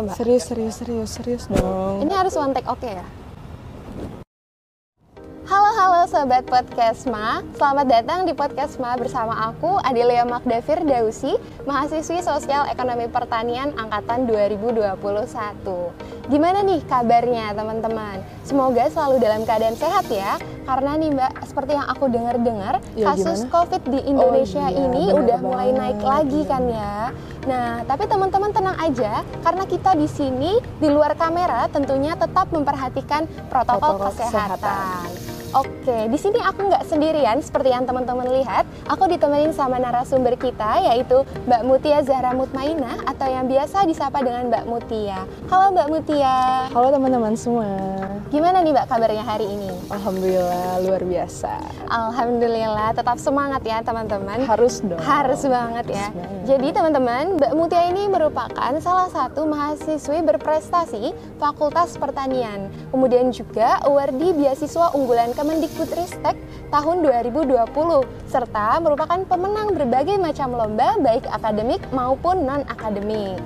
Mbak. Serius, serius, serius, serius dong. Ini harus one take oke okay ya? Sobat Podcastma, selamat datang di Podcastma bersama aku Adelia Magdavir Dausi, mahasiswi Sosial Ekonomi Pertanian angkatan 2021. Gimana nih kabarnya teman-teman? Semoga selalu dalam keadaan sehat ya. Karena nih Mbak, seperti yang aku dengar-dengar, Ya, kasus gimana? Covid di Indonesia Oh, iya, ini udah mulai banget. naik lagi kan ya. Nah, tapi teman-teman tenang aja karena kita di sini di luar kamera tentunya tetap memperhatikan protokol, Protokol kesehatan. Oke, di sini aku nggak sendirian seperti yang teman-teman lihat. Aku ditemenin sama narasumber kita yaitu Mbak Mutia Zahra Mutmainah atau yang biasa disapa dengan Mbak Mutia. Halo Mbak Mutia. Halo teman-teman semua. Gimana nih Mbak kabarnya hari ini? Alhamdulillah luar biasa. Alhamdulillah, tetap semangat ya teman-teman. Harus dong. Harus banget ya. Harus banget. Jadi teman-teman, Mbak Mutia ini merupakan salah satu mahasiswi berprestasi Fakultas Pertanian. Kemudian juga awardee beasiswa unggulan Kemendikbudristek tahun 2020 serta merupakan pemenang berbagai macam lomba baik akademik maupun non akademik.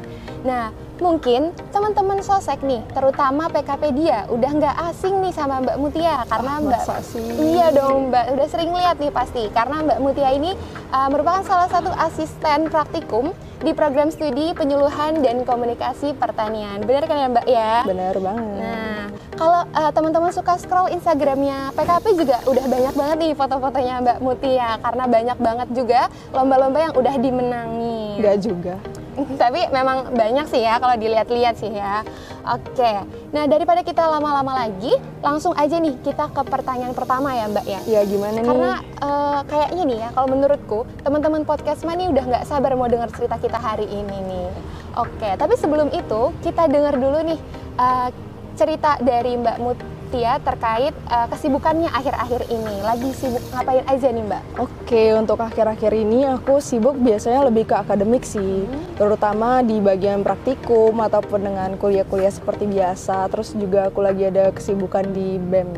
Nah, mungkin teman-teman sosek nih, terutama PKP dia udah nggak asing nih sama Mbak Mutia karena Ah, Mbak sih? Iya dong Mbak, udah sering lihat nih pasti karena Mbak Mutia ini uh, merupakan salah satu asisten praktikum di program studi penyuluhan dan komunikasi pertanian. Benar kan ya Mbak ya? Benar banget. Nah, kalau uh, teman-teman suka scroll Instagramnya PKP juga udah banyak banget nih foto-fotonya Mbak Mutia karena banyak banget juga lomba-lomba yang udah dimenangi. Enggak juga. Tapi memang banyak sih ya kalau dilihat-lihat sih ya. Oke, nah daripada kita lama-lama lagi, langsung aja nih kita ke pertanyaan pertama ya Mbak ya. Ya gimana nih? Karena eh, kayaknya nih ya, kalau menurutku teman-teman podcast nih udah nggak sabar mau dengar cerita kita hari ini nih. Oke, tapi sebelum itu kita dengar dulu nih eh, cerita dari Mbak Mutia terkait eh, kesibukannya akhir-akhir ini. Lagi sibuk ngapain aja nih Mbak? Oke, untuk akhir-akhir ini aku sibuk biasanya lebih ke akademik sih, terutama di bagian praktikum ataupun dengan kuliah-kuliah seperti biasa. Terus juga aku lagi ada kesibukan di BEM.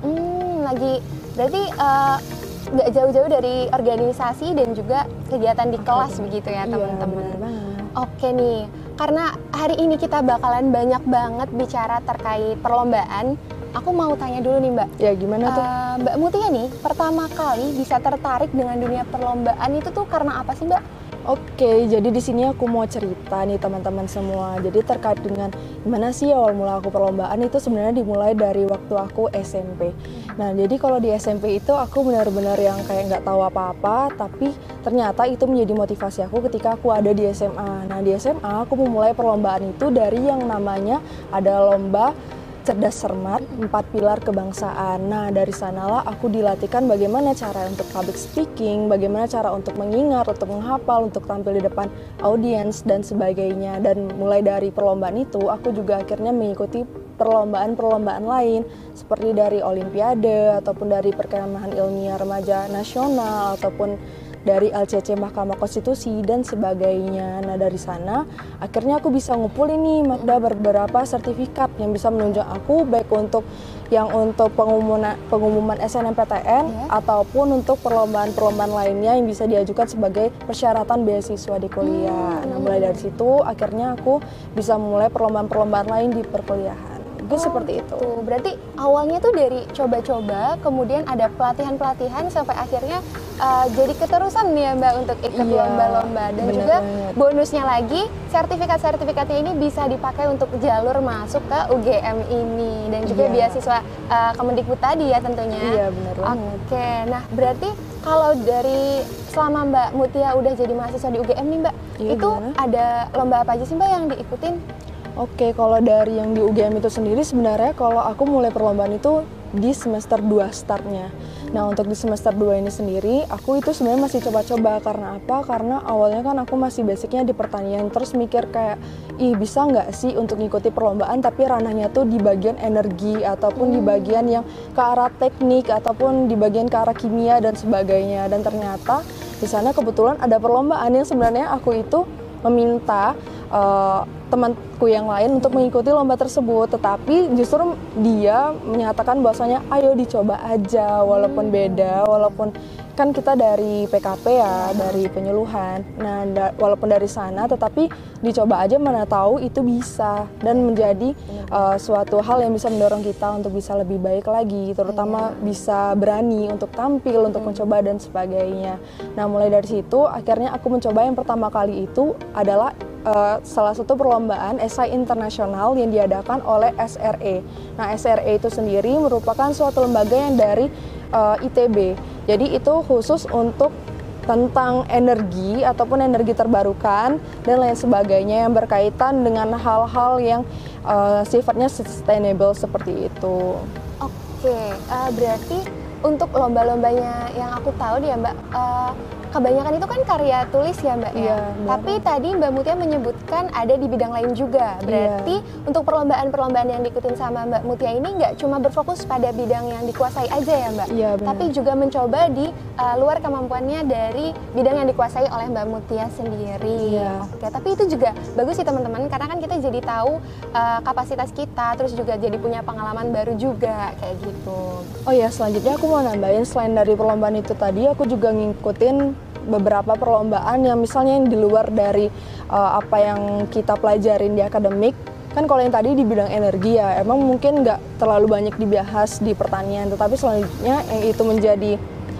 Hmm, lagi berarti eh, nggak jauh-jauh dari organisasi dan juga kegiatan di kelas begitu ya Iya, teman-teman. banget. Oke nih, karena hari ini kita bakalan banyak banget bicara terkait perlombaan. Aku mau tanya dulu nih Mbak, Ya gimana tuh? Eh, Mbak Mutia nih pertama kali bisa tertarik dengan dunia perlombaan itu tuh karena apa sih Mbak? Oke, jadi di sini aku mau cerita nih teman-teman semua. Jadi terkait dengan gimana sih awal mula aku perlombaan itu sebenarnya dimulai dari waktu aku SMP. Nah, jadi kalau di SMP itu aku benar-benar yang kayak nggak tahu apa-apa, tapi ternyata itu menjadi motivasi aku ketika aku ada di SMA. Nah, di SMA aku memulai perlombaan itu dari yang namanya ada lomba cerdas cermat, empat pilar kebangsaan. Nah, dari sanalah aku dilatihkan bagaimana cara untuk public speaking, bagaimana cara untuk mengingat, untuk menghafal, untuk tampil di depan audiens dan sebagainya. Dan mulai dari perlombaan itu, aku juga akhirnya mengikuti perlombaan-perlombaan lain seperti dari olimpiade ataupun dari perkemahan ilmiah remaja nasional ataupun dari LCC Mahkamah Konstitusi dan sebagainya. Nah dari sana akhirnya aku bisa ngumpulin nih Magda beberapa sertifikat yang bisa menunjuk aku baik untuk yang untuk pengumuman pengumuman SNMPTN Ya. ataupun untuk perlombaan-perlombaan lainnya yang bisa diajukan sebagai persyaratan beasiswa di kuliah. Hmm. Nah mulai dari situ akhirnya aku bisa memulai perlombaan-perlombaan lain di perkuliahan. Itu Oh, seperti itu. Tuh, berarti awalnya tuh dari coba-coba, kemudian ada pelatihan-pelatihan sampai akhirnya uh, jadi keterusan nih ya Mbak untuk ikut Iya, lomba-lomba dan bener juga banget. bonusnya lagi sertifikat-sertifikatnya ini bisa dipakai untuk jalur masuk ke UGM ini dan juga Iya. beasiswa uh, Kemendikbud tadi ya tentunya. Iya benar banget. Oke, nah berarti kalau dari selama Mbak Mutia udah jadi mahasiswa di UGM nih Mbak, Iya, itu gimana? ada lomba apa aja sih Mbak yang diikutin? Oke, kalau dari yang di UGM itu sendiri sebenarnya kalau aku mulai perlombaan itu di semester 2 startnya. Nah, untuk di semester 2 ini sendiri, aku itu sebenarnya masih coba-coba karena apa? Karena awalnya kan aku masih basicnya di pertanian, terus mikir kayak, ih bisa nggak sih untuk ngikuti perlombaan tapi ranahnya tuh di bagian energi ataupun di bagian yang ke arah teknik ataupun di bagian ke arah kimia dan sebagainya. Dan ternyata di sana kebetulan ada perlombaan yang sebenarnya aku itu meminta uh, temanku yang lain untuk mengikuti lomba tersebut. Tetapi justru dia menyatakan bahwasanya ayo dicoba aja walaupun beda walaupun kan kita dari PKP ya dari penyuluhan. Nah da walaupun dari sana tetapi dicoba aja mana tahu itu bisa. Dan menjadi uh, suatu hal yang bisa mendorong kita untuk bisa lebih baik lagi terutama iya. bisa berani untuk tampil untuk mencoba dan sebagainya. Nah mulai dari situ akhirnya aku mencoba. Yang pertama kali itu adalah uh, salah satu perlombaan esai internasional yang diadakan oleh SRE. Nah, SRE itu sendiri merupakan suatu lembaga yang dari uh, ITB. Jadi itu khusus untuk tentang energi ataupun energi terbarukan dan lain sebagainya yang berkaitan dengan hal-hal yang uh, sifatnya sustainable seperti itu. Oke, uh, berarti untuk lomba-lombanya yang aku tahu dia Mbak, uh, kebanyakan itu kan karya tulis ya Mbak ya. Iya, Tapi tadi Mbak Mutia menyebutkan ada di bidang lain juga. Iya. Berarti iya. untuk perlombaan-perlombaan yang diikutin sama Mbak Mutia ini nggak cuma berfokus pada bidang yang dikuasai aja ya Mbak. Iya, benar. Tapi juga mencoba di uh, luar kemampuannya dari bidang yang dikuasai oleh Mbak Mutia sendiri. Iya. Oke, tapi itu juga bagus sih teman-teman karena kan kita jadi tahu uh, kapasitas kita terus juga jadi punya pengalaman baru juga kayak gitu. Oh ya, selanjutnya aku mau nambahin selain dari perlombaan itu tadi aku juga ngikutin beberapa perlombaan yang misalnya yang di luar dari uh, apa yang kita pelajarin di akademik kan kalau yang tadi di bidang energi ya emang mungkin nggak terlalu banyak dibahas di pertanian tetapi selanjutnya yang itu menjadi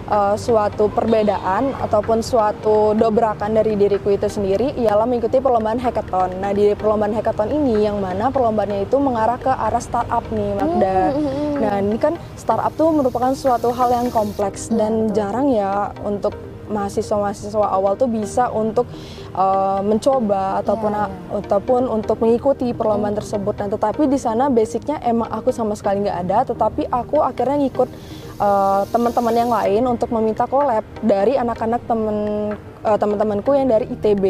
uh, suatu perbedaan ataupun suatu dobrakan dari diriku itu sendiri ialah mengikuti perlombaan hackathon. Nah di perlombaan hackathon ini yang mana perlombaannya itu mengarah ke arah startup nih Magda. Mm -hmm. Nah ini kan startup tuh merupakan suatu hal yang kompleks dan jarang ya untuk mahasiswa-mahasiswa awal tuh bisa untuk uh, mencoba ataupun yeah, yeah. ataupun untuk mengikuti perlombaan mm. tersebut. Nah, tetapi di sana basicnya emang aku sama sekali nggak ada, tetapi aku akhirnya ngikut uh, teman-teman yang lain untuk meminta collab dari anak-anak temen uh, teman-temanku yang dari ITB.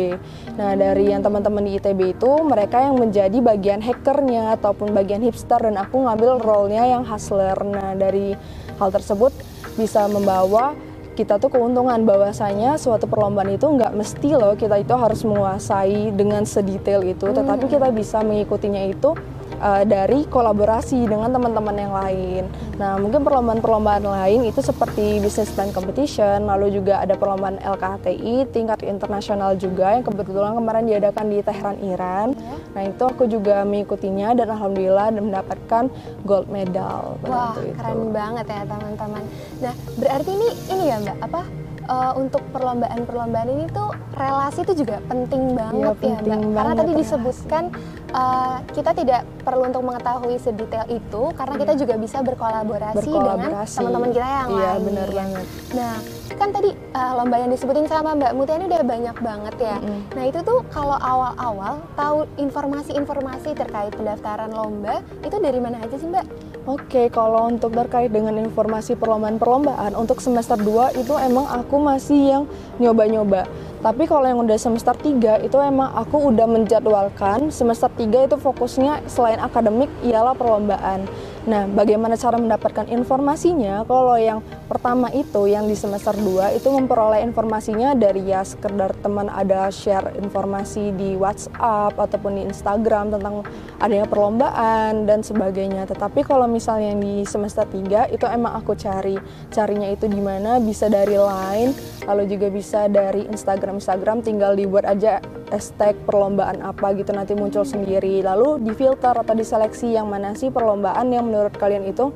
Nah, dari yang teman-teman di ITB itu mereka yang menjadi bagian hackernya ataupun bagian hipster dan aku ngambil role-nya yang hustler. Nah, dari hal tersebut bisa membawa kita tuh keuntungan bahwasanya suatu perlombaan itu nggak mesti loh kita itu harus menguasai dengan sedetail itu, hmm. tetapi kita bisa mengikutinya itu uh, dari kolaborasi dengan teman-teman yang lain. Nah, mungkin perlombaan-perlombaan lain itu seperti business plan competition, lalu juga ada perlombaan LKTI tingkat internasional juga yang kebetulan kemarin diadakan di Tehran, Iran. Nah, itu aku juga mengikutinya dan alhamdulillah mendapatkan gold medal. Wah, itu. keren banget ya teman-teman. Nah, berarti ini ini ya Mbak, apa uh, untuk perlombaan-perlombaan ini tuh relasi itu juga penting banget ya, ya Mbak. Karena tadi disebutkan uh, kita tidak perlu untuk mengetahui sedetail itu karena kita juga bisa berkolaborasi, berkolaborasi. dengan teman-teman kita yang iya, lain. benar banget. Nah, kan tadi uh, lomba yang disebutin sama Mbak Mutia ini udah banyak banget ya. Mm-hmm. Nah, itu tuh kalau awal-awal tahu informasi-informasi terkait pendaftaran lomba itu dari mana aja sih, Mbak? Oke, kalau untuk terkait dengan informasi perlombaan-perlombaan untuk semester 2 itu emang aku masih yang nyoba-nyoba tapi kalau yang udah semester 3 itu emang aku udah menjadwalkan semester 3 itu fokusnya selain akademik ialah perlombaan. Nah, bagaimana cara mendapatkan informasinya? Kalau yang pertama itu yang di semester 2 itu memperoleh informasinya dari ya sekedar teman ada share informasi di WhatsApp ataupun di Instagram tentang adanya perlombaan dan sebagainya. Tetapi kalau misalnya yang di semester 3 itu emang aku cari. Carinya itu di mana? Bisa dari Line, lalu juga bisa dari Instagram Instagram tinggal dibuat aja hashtag perlombaan apa gitu nanti muncul sendiri. Lalu difilter atau diseleksi yang mana sih perlombaan yang menurut kalian itu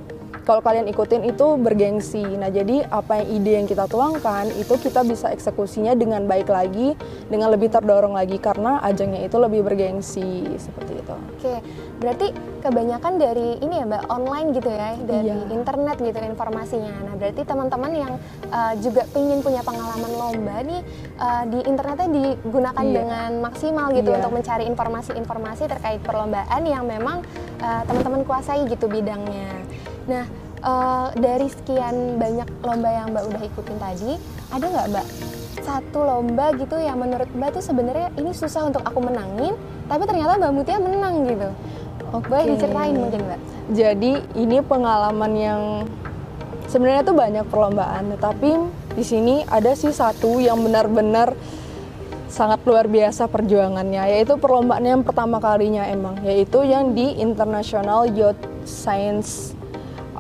kalau kalian ikutin itu bergengsi. Nah, jadi apa yang ide yang kita tuangkan itu kita bisa eksekusinya dengan baik lagi, dengan lebih terdorong lagi karena ajangnya itu lebih bergengsi seperti itu. Oke, berarti kebanyakan dari ini ya Mbak online gitu ya, dari iya. internet gitu informasinya. Nah, berarti teman-teman yang uh, juga ingin punya pengalaman lomba nih uh, di internetnya digunakan iya. dengan maksimal gitu iya. untuk mencari informasi-informasi terkait perlombaan yang memang uh, teman-teman kuasai gitu bidangnya. Nah, uh, dari sekian banyak lomba yang Mbak udah ikutin tadi, ada nggak Mbak satu lomba gitu yang menurut Mbak tuh sebenarnya ini susah untuk aku menangin, tapi ternyata Mbak Mutia menang gitu. Oke. Boleh diceritain mungkin Mbak? Jadi ini pengalaman yang sebenarnya tuh banyak perlombaan, tapi di sini ada sih satu yang benar-benar sangat luar biasa perjuangannya yaitu perlombaan yang pertama kalinya emang yaitu yang di International Youth Science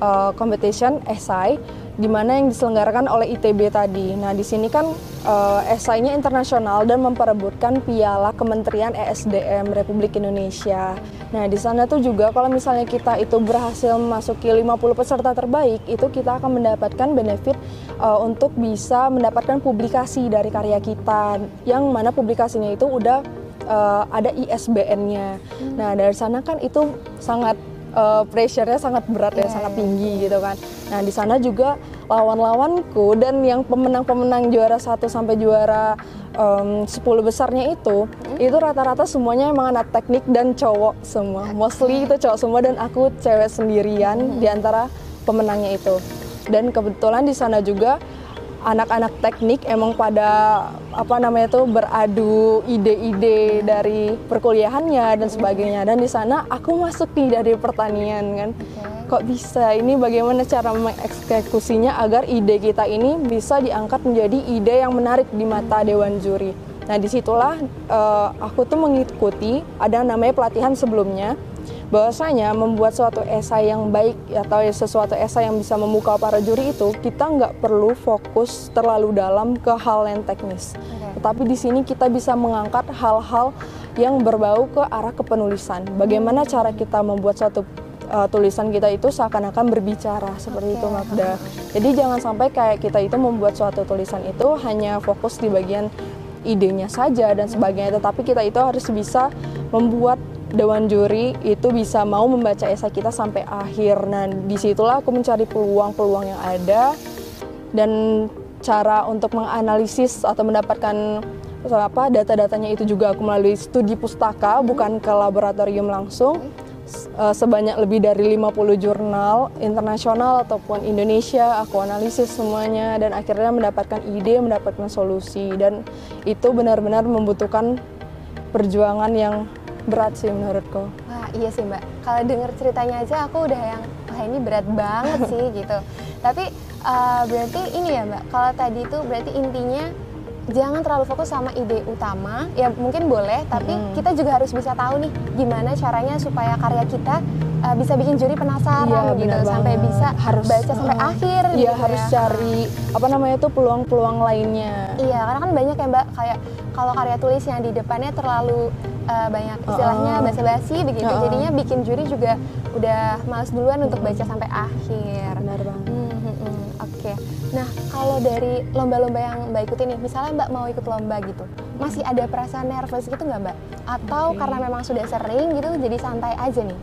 uh, Competition SI di mana yang diselenggarakan oleh ITB tadi. Nah, di sini kan uh, esainya internasional dan memperebutkan piala Kementerian ESDM Republik Indonesia. Nah, di sana tuh juga kalau misalnya kita itu berhasil memasuki 50 peserta terbaik, itu kita akan mendapatkan benefit uh, untuk bisa mendapatkan publikasi dari karya kita yang mana publikasinya itu udah uh, ada ISBN-nya. Hmm. Nah, dari sana kan itu sangat uh, pressure-nya sangat berat yeah, ya, iya, sangat iya. tinggi gitu kan. Nah, di sana juga lawan-lawanku dan yang pemenang-pemenang juara 1 sampai juara um, 10 besarnya itu, hmm? itu rata-rata semuanya emang anak teknik dan cowok semua. Mostly itu cowok semua dan aku cewek sendirian hmm. di antara pemenangnya itu. Dan kebetulan di sana juga anak-anak teknik emang pada apa namanya tuh beradu ide-ide dari perkuliahannya dan sebagainya. Dan di sana aku masuk nih dari pertanian kan. Okay. kok bisa? Ini bagaimana cara mengeksekusinya agar ide kita ini bisa diangkat menjadi ide yang menarik di mata dewan juri? Nah di situlah uh, aku tuh mengikuti ada namanya pelatihan sebelumnya bahwasanya membuat suatu esai yang baik atau sesuatu esai yang bisa membuka para juri itu kita nggak perlu fokus terlalu dalam ke hal yang teknis. Okay. Tetapi di sini kita bisa mengangkat hal-hal yang berbau ke arah kepenulisan. Bagaimana cara kita membuat suatu uh, tulisan kita itu seakan-akan berbicara seperti okay. itu Magda. Jadi jangan sampai kayak kita itu membuat suatu tulisan itu hanya fokus di bagian idenya saja dan sebagainya, tetapi kita itu harus bisa membuat dewan juri itu bisa mau membaca esai kita sampai akhir. Nah, di situlah aku mencari peluang-peluang yang ada dan cara untuk menganalisis atau mendapatkan apa data-datanya itu juga aku melalui studi pustaka hmm. bukan ke laboratorium langsung uh, sebanyak lebih dari 50 jurnal internasional ataupun Indonesia aku analisis semuanya dan akhirnya mendapatkan ide mendapatkan solusi dan itu benar-benar membutuhkan perjuangan yang berat sih menurutku. Wah iya sih mbak, kalau denger ceritanya aja aku udah yang wah ini berat banget sih gitu. Tapi uh, berarti ini ya mbak, kalau tadi itu berarti intinya jangan terlalu fokus sama ide utama ya mungkin boleh tapi hmm. kita juga harus bisa tahu nih gimana caranya supaya karya kita uh, bisa bikin juri penasaran ya, gitu sampai bisa harus baca sampai uh, akhir iya gitu harus ya. cari apa namanya itu peluang-peluang lainnya iya karena kan banyak ya mbak kayak kalau karya tulis yang di depannya terlalu uh, banyak istilahnya uh, basa-basi begitu uh, jadinya bikin juri juga udah males duluan untuk baca sampai akhir benar banget hmm, hmm, hmm. oke okay. nah kalau dari lomba-lomba yang mbak ikutin nih misalnya mbak mau ikut lomba gitu masih ada perasaan nervous gitu nggak mbak atau okay. karena memang sudah sering gitu jadi santai aja nih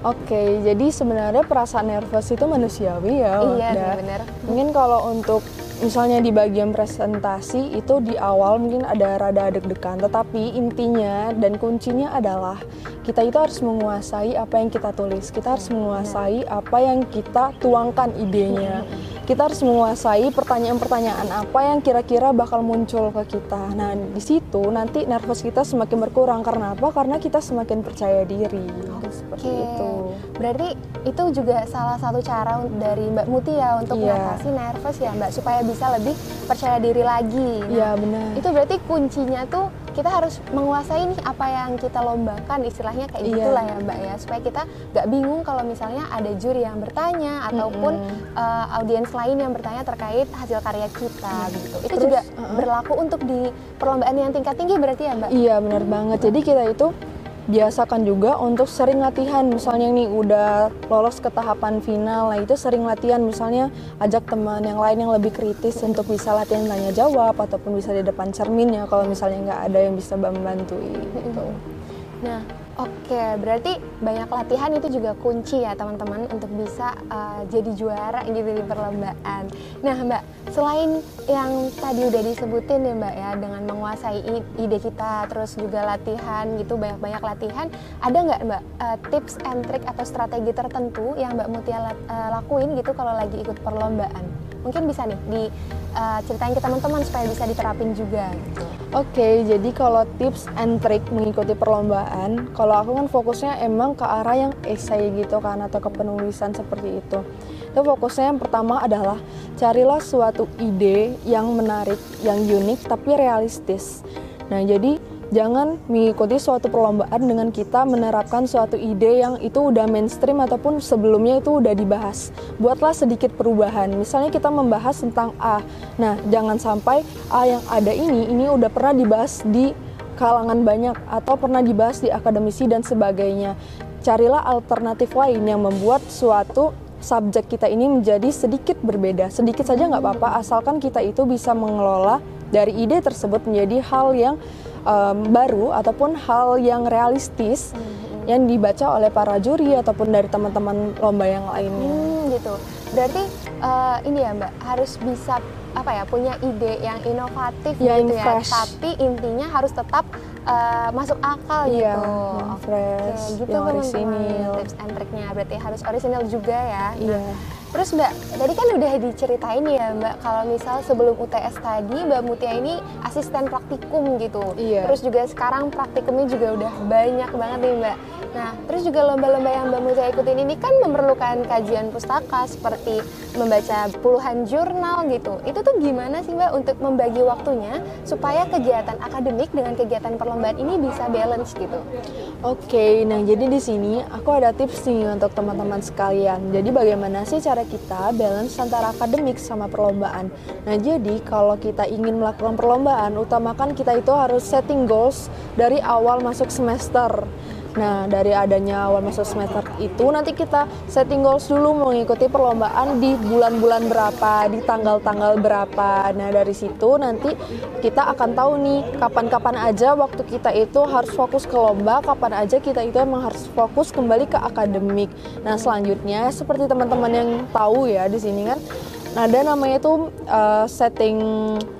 Oke, okay, jadi sebenarnya perasaan nervous itu manusiawi ya. Iya, benar. Mungkin kalau untuk misalnya di bagian presentasi itu di awal mungkin ada rada deg-degan tetapi intinya dan kuncinya adalah kita itu harus menguasai apa yang kita tulis kita harus menguasai apa yang kita tuangkan idenya kita harus menguasai pertanyaan-pertanyaan apa yang kira-kira bakal muncul ke kita. Nah, di situ nanti nervous kita semakin berkurang karena apa? Karena kita semakin percaya diri. Oke. Seperti itu. Berarti itu juga salah satu cara dari Mbak Muti ya untuk yeah. mengatasi nervous ya, Mbak, supaya bisa lebih percaya diri lagi. Iya, nah, benar. Itu berarti kuncinya tuh kita harus menguasai nih apa yang kita lombakan istilahnya kayak iya. gitulah ya mbak ya supaya kita nggak bingung kalau misalnya ada juri yang bertanya ataupun mm -hmm. uh, audiens lain yang bertanya terkait hasil karya kita mm. gitu itu Terus, juga uh -uh. berlaku untuk di perlombaan yang tingkat tinggi berarti ya mbak iya benar hmm. banget jadi kita itu biasakan juga untuk sering latihan. Misalnya nih udah lolos ke tahapan final nah itu sering latihan. Misalnya ajak teman yang lain yang lebih kritis untuk bisa latihan tanya jawab ataupun bisa di depan cermin ya kalau misalnya nggak ada yang bisa membantu gitu. Nah Oke, berarti banyak latihan itu juga kunci ya teman-teman untuk bisa uh, jadi juara gitu di perlombaan. Nah Mbak, selain yang tadi udah disebutin ya Mbak ya dengan menguasai ide kita, terus juga latihan gitu banyak-banyak latihan, ada nggak Mbak uh, tips and trick atau strategi tertentu yang Mbak Mutia uh, lakuin gitu kalau lagi ikut perlombaan? Mungkin bisa nih diceritain ke teman-teman supaya bisa diterapin juga. Gitu. Oke, okay, jadi kalau tips and trick mengikuti perlombaan, kalau aku kan fokusnya emang ke arah yang essay gitu kan atau ke penulisan seperti itu. Itu fokusnya yang pertama adalah carilah suatu ide yang menarik, yang unik tapi realistis. Nah, jadi jangan mengikuti suatu perlombaan dengan kita menerapkan suatu ide yang itu udah mainstream ataupun sebelumnya itu udah dibahas. Buatlah sedikit perubahan. Misalnya kita membahas tentang A. Nah, jangan sampai A yang ada ini ini udah pernah dibahas di kalangan banyak atau pernah dibahas di akademisi dan sebagainya. Carilah alternatif lain yang membuat suatu subjek kita ini menjadi sedikit berbeda. Sedikit saja nggak apa-apa asalkan kita itu bisa mengelola dari ide tersebut menjadi hal yang um, baru ataupun hal yang realistis hmm. yang dibaca oleh para juri ataupun dari teman-teman lomba yang lainnya. Hmm, gitu. Berarti uh, ini ya Mbak harus bisa apa ya punya ide yang inovatif ya, gitu ya. Fresh. Tapi intinya harus tetap uh, masuk akal iya, gitu. Fresh, Oke, gitu yang orisinil. Tips and triknya berarti harus orisinil juga ya. Iya. Nah, Terus Mbak, tadi kan udah diceritain ya Mbak, kalau misal sebelum UTS tadi Mbak Mutia ini asisten praktikum gitu. Iya. Terus juga sekarang praktikumnya juga udah banyak banget nih Mbak. Nah, terus juga lomba-lomba yang Mbak Mutia ikutin ini kan memerlukan kajian pustaka seperti membaca puluhan jurnal gitu. Itu tuh gimana sih Mbak untuk membagi waktunya supaya kegiatan akademik dengan kegiatan perlombaan ini bisa balance gitu? Oke, nah jadi di sini aku ada tips nih untuk teman-teman sekalian. Jadi bagaimana sih cara kita balance antara akademik sama perlombaan. Nah, jadi kalau kita ingin melakukan perlombaan, utamakan kita itu harus setting goals dari awal masuk semester. Nah, dari adanya awal masuk semester itu nanti kita setting goals dulu mengikuti perlombaan di bulan-bulan berapa, di tanggal-tanggal berapa. Nah, dari situ nanti kita akan tahu nih kapan-kapan aja waktu kita itu harus fokus ke lomba, kapan aja kita itu emang harus fokus kembali ke akademik. Nah, selanjutnya seperti teman-teman yang tahu ya di sini kan ada namanya itu uh, setting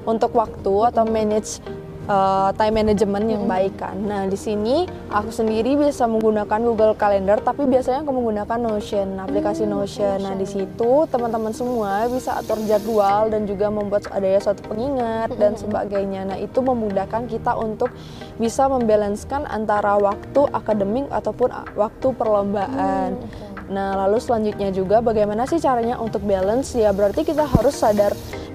untuk waktu atau manage uh, time management yang baik kan. Nah, di sini aku sendiri bisa menggunakan Google Calendar tapi biasanya aku menggunakan Notion, aplikasi hmm, Notion. Nah, di situ teman-teman semua bisa atur jadwal dan juga membuat adanya suatu pengingat dan sebagainya. Nah, itu memudahkan kita untuk bisa membalanskan antara waktu akademik ataupun waktu perlombaan. Hmm, okay. Nah, lalu selanjutnya juga bagaimana sih caranya untuk balance? Ya berarti kita harus sadar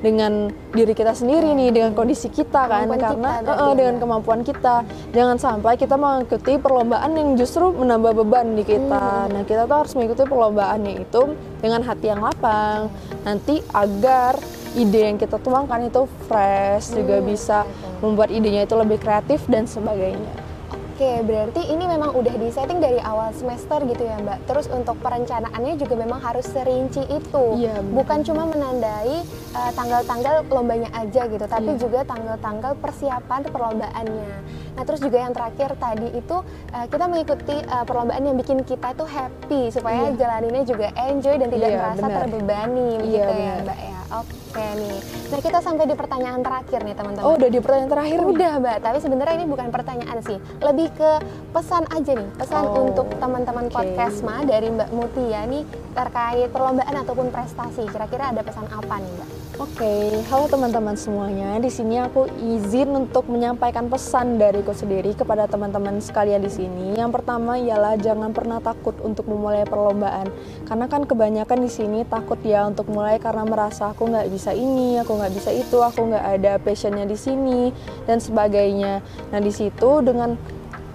dengan diri kita sendiri nih, dengan kondisi kita kan, kemampuan karena kita, uh, dengan kemampuan kita. Jangan sampai kita mengikuti perlombaan yang justru menambah beban di kita. Hmm. Nah, kita tuh harus mengikuti perlombaannya itu dengan hati yang lapang. Nanti agar ide yang kita tuangkan itu fresh, hmm. juga bisa membuat idenya itu lebih kreatif dan sebagainya. Oke, berarti ini memang udah disetting dari awal semester gitu ya Mbak. Terus untuk perencanaannya juga memang harus serinci itu. Iya, Bukan cuma menandai uh, tanggal-tanggal lombanya aja gitu, tapi iya. juga tanggal-tanggal persiapan perlombaannya. Nah, terus juga yang terakhir tadi itu uh, kita mengikuti uh, perlombaan yang bikin kita tuh happy supaya iya. jalaninnya juga enjoy dan tidak iya, merasa bener. terbebani iya, gitu ya Mbak ya. Oke nih. Nah kita sampai di pertanyaan terakhir nih teman-teman. Oh udah di pertanyaan terakhir? Udah mbak. Tapi sebenarnya ini bukan pertanyaan sih. Lebih ke pesan aja nih. Pesan oh, untuk teman-teman okay. podcast ma dari Mbak Mutia nih terkait perlombaan ataupun prestasi. Kira-kira ada pesan apa nih mbak? Oke, okay. halo teman-teman semuanya. Di sini aku izin untuk menyampaikan pesan dariku sendiri kepada teman-teman sekalian di sini. Yang pertama ialah jangan pernah takut untuk memulai perlombaan, karena kan kebanyakan di sini takut ya untuk mulai karena merasa aku nggak bisa ini, aku nggak bisa itu, aku nggak ada passionnya di sini dan sebagainya. Nah di situ dengan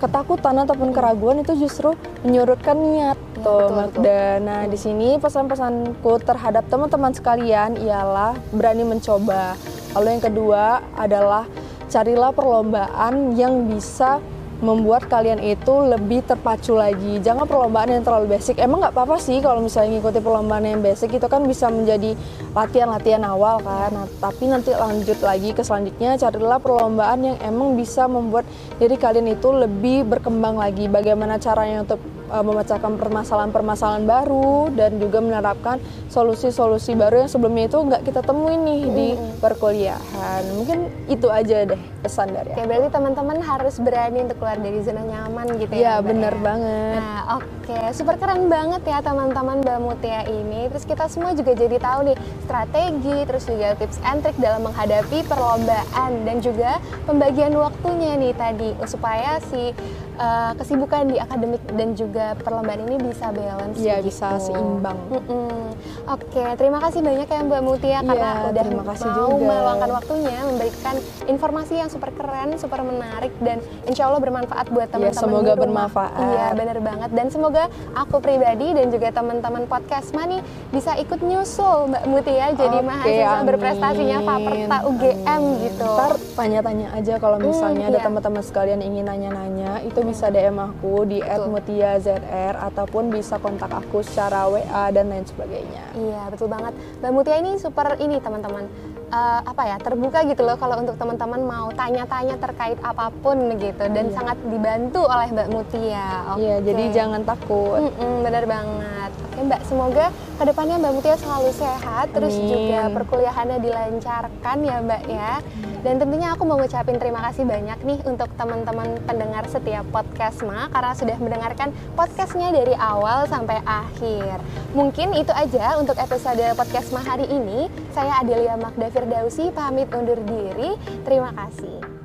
ketakutan ataupun keraguan itu justru menyurutkan niat ya, tuh Magda. Nah di sini pesan-pesanku terhadap teman-teman sekalian ialah berani mencoba. Lalu yang kedua adalah carilah perlombaan yang bisa membuat kalian itu lebih terpacu lagi. Jangan perlombaan yang terlalu basic. Emang nggak apa-apa sih kalau misalnya ngikuti perlombaan yang basic itu kan bisa menjadi latihan-latihan awal kan. Nah, tapi nanti lanjut lagi ke selanjutnya carilah perlombaan yang emang bisa membuat diri kalian itu lebih berkembang lagi. Bagaimana caranya untuk uh, memecahkan permasalahan-permasalahan baru dan juga menerapkan solusi-solusi baru yang sebelumnya itu nggak kita temui nih di perkuliahan. Mungkin itu aja deh pesan dari Oke, berarti teman-teman harus berani untuk keluar dari zona nyaman gitu ya. Iya, bener ya? banget. Nah, oke, okay. super keren banget ya teman-teman Mbak Mutia ini. Terus kita semua juga jadi tahu nih strategi, terus juga tips and trick dalam menghadapi perlombaan dan juga pembagian waktunya nih tadi supaya si uh, kesibukan di akademik dan juga perlombaan ini bisa balance. Iya, bisa seimbang. Mm-mm. Oke, terima kasih banyak ya Mbak Mutia Iya, karena udah terima kasih mau juga. meluangkan waktunya memberikan informasi yang super keren, super menarik dan insya Allah bermanfaat buat teman-teman. Iya, semoga di rumah. bermanfaat. Iya, bener banget. Dan semoga aku pribadi dan juga teman-teman podcast Mani bisa ikut nyusul Mbak Mutia jadi Oke, mahasiswa amin. berprestasinya Faperta UGM Amin. gitu. Ntar tanya-tanya aja kalau misalnya Hmm, ada iya. teman-teman sekalian ingin nanya-nanya, itu bisa DM aku di @mutiazr ataupun bisa kontak aku secara WA dan lain sebagainya. Iya betul banget. Mbak Mutia ini super ini teman-teman Eh, apa ya terbuka gitu loh kalau untuk teman-teman mau tanya-tanya terkait apa pun gitu dan Iya. sangat dibantu oleh Mbak Mutia. Iya, Oke. jadi jangan takut. Mm-mm, benar banget. Oke Mbak, semoga ke depannya Mbak Mutia selalu sehat, terus Amin. juga perkuliahannya dilancarkan ya Mbak ya. Dan tentunya aku mau ngucapin terima kasih banyak nih untuk teman-teman pendengar setiap podcast Ma karena sudah mendengarkan podcastnya dari awal sampai akhir. Mungkin itu aja untuk episode podcast Ma hari ini. Saya Adelia Magda Firdausi pamit undur diri. Terima kasih.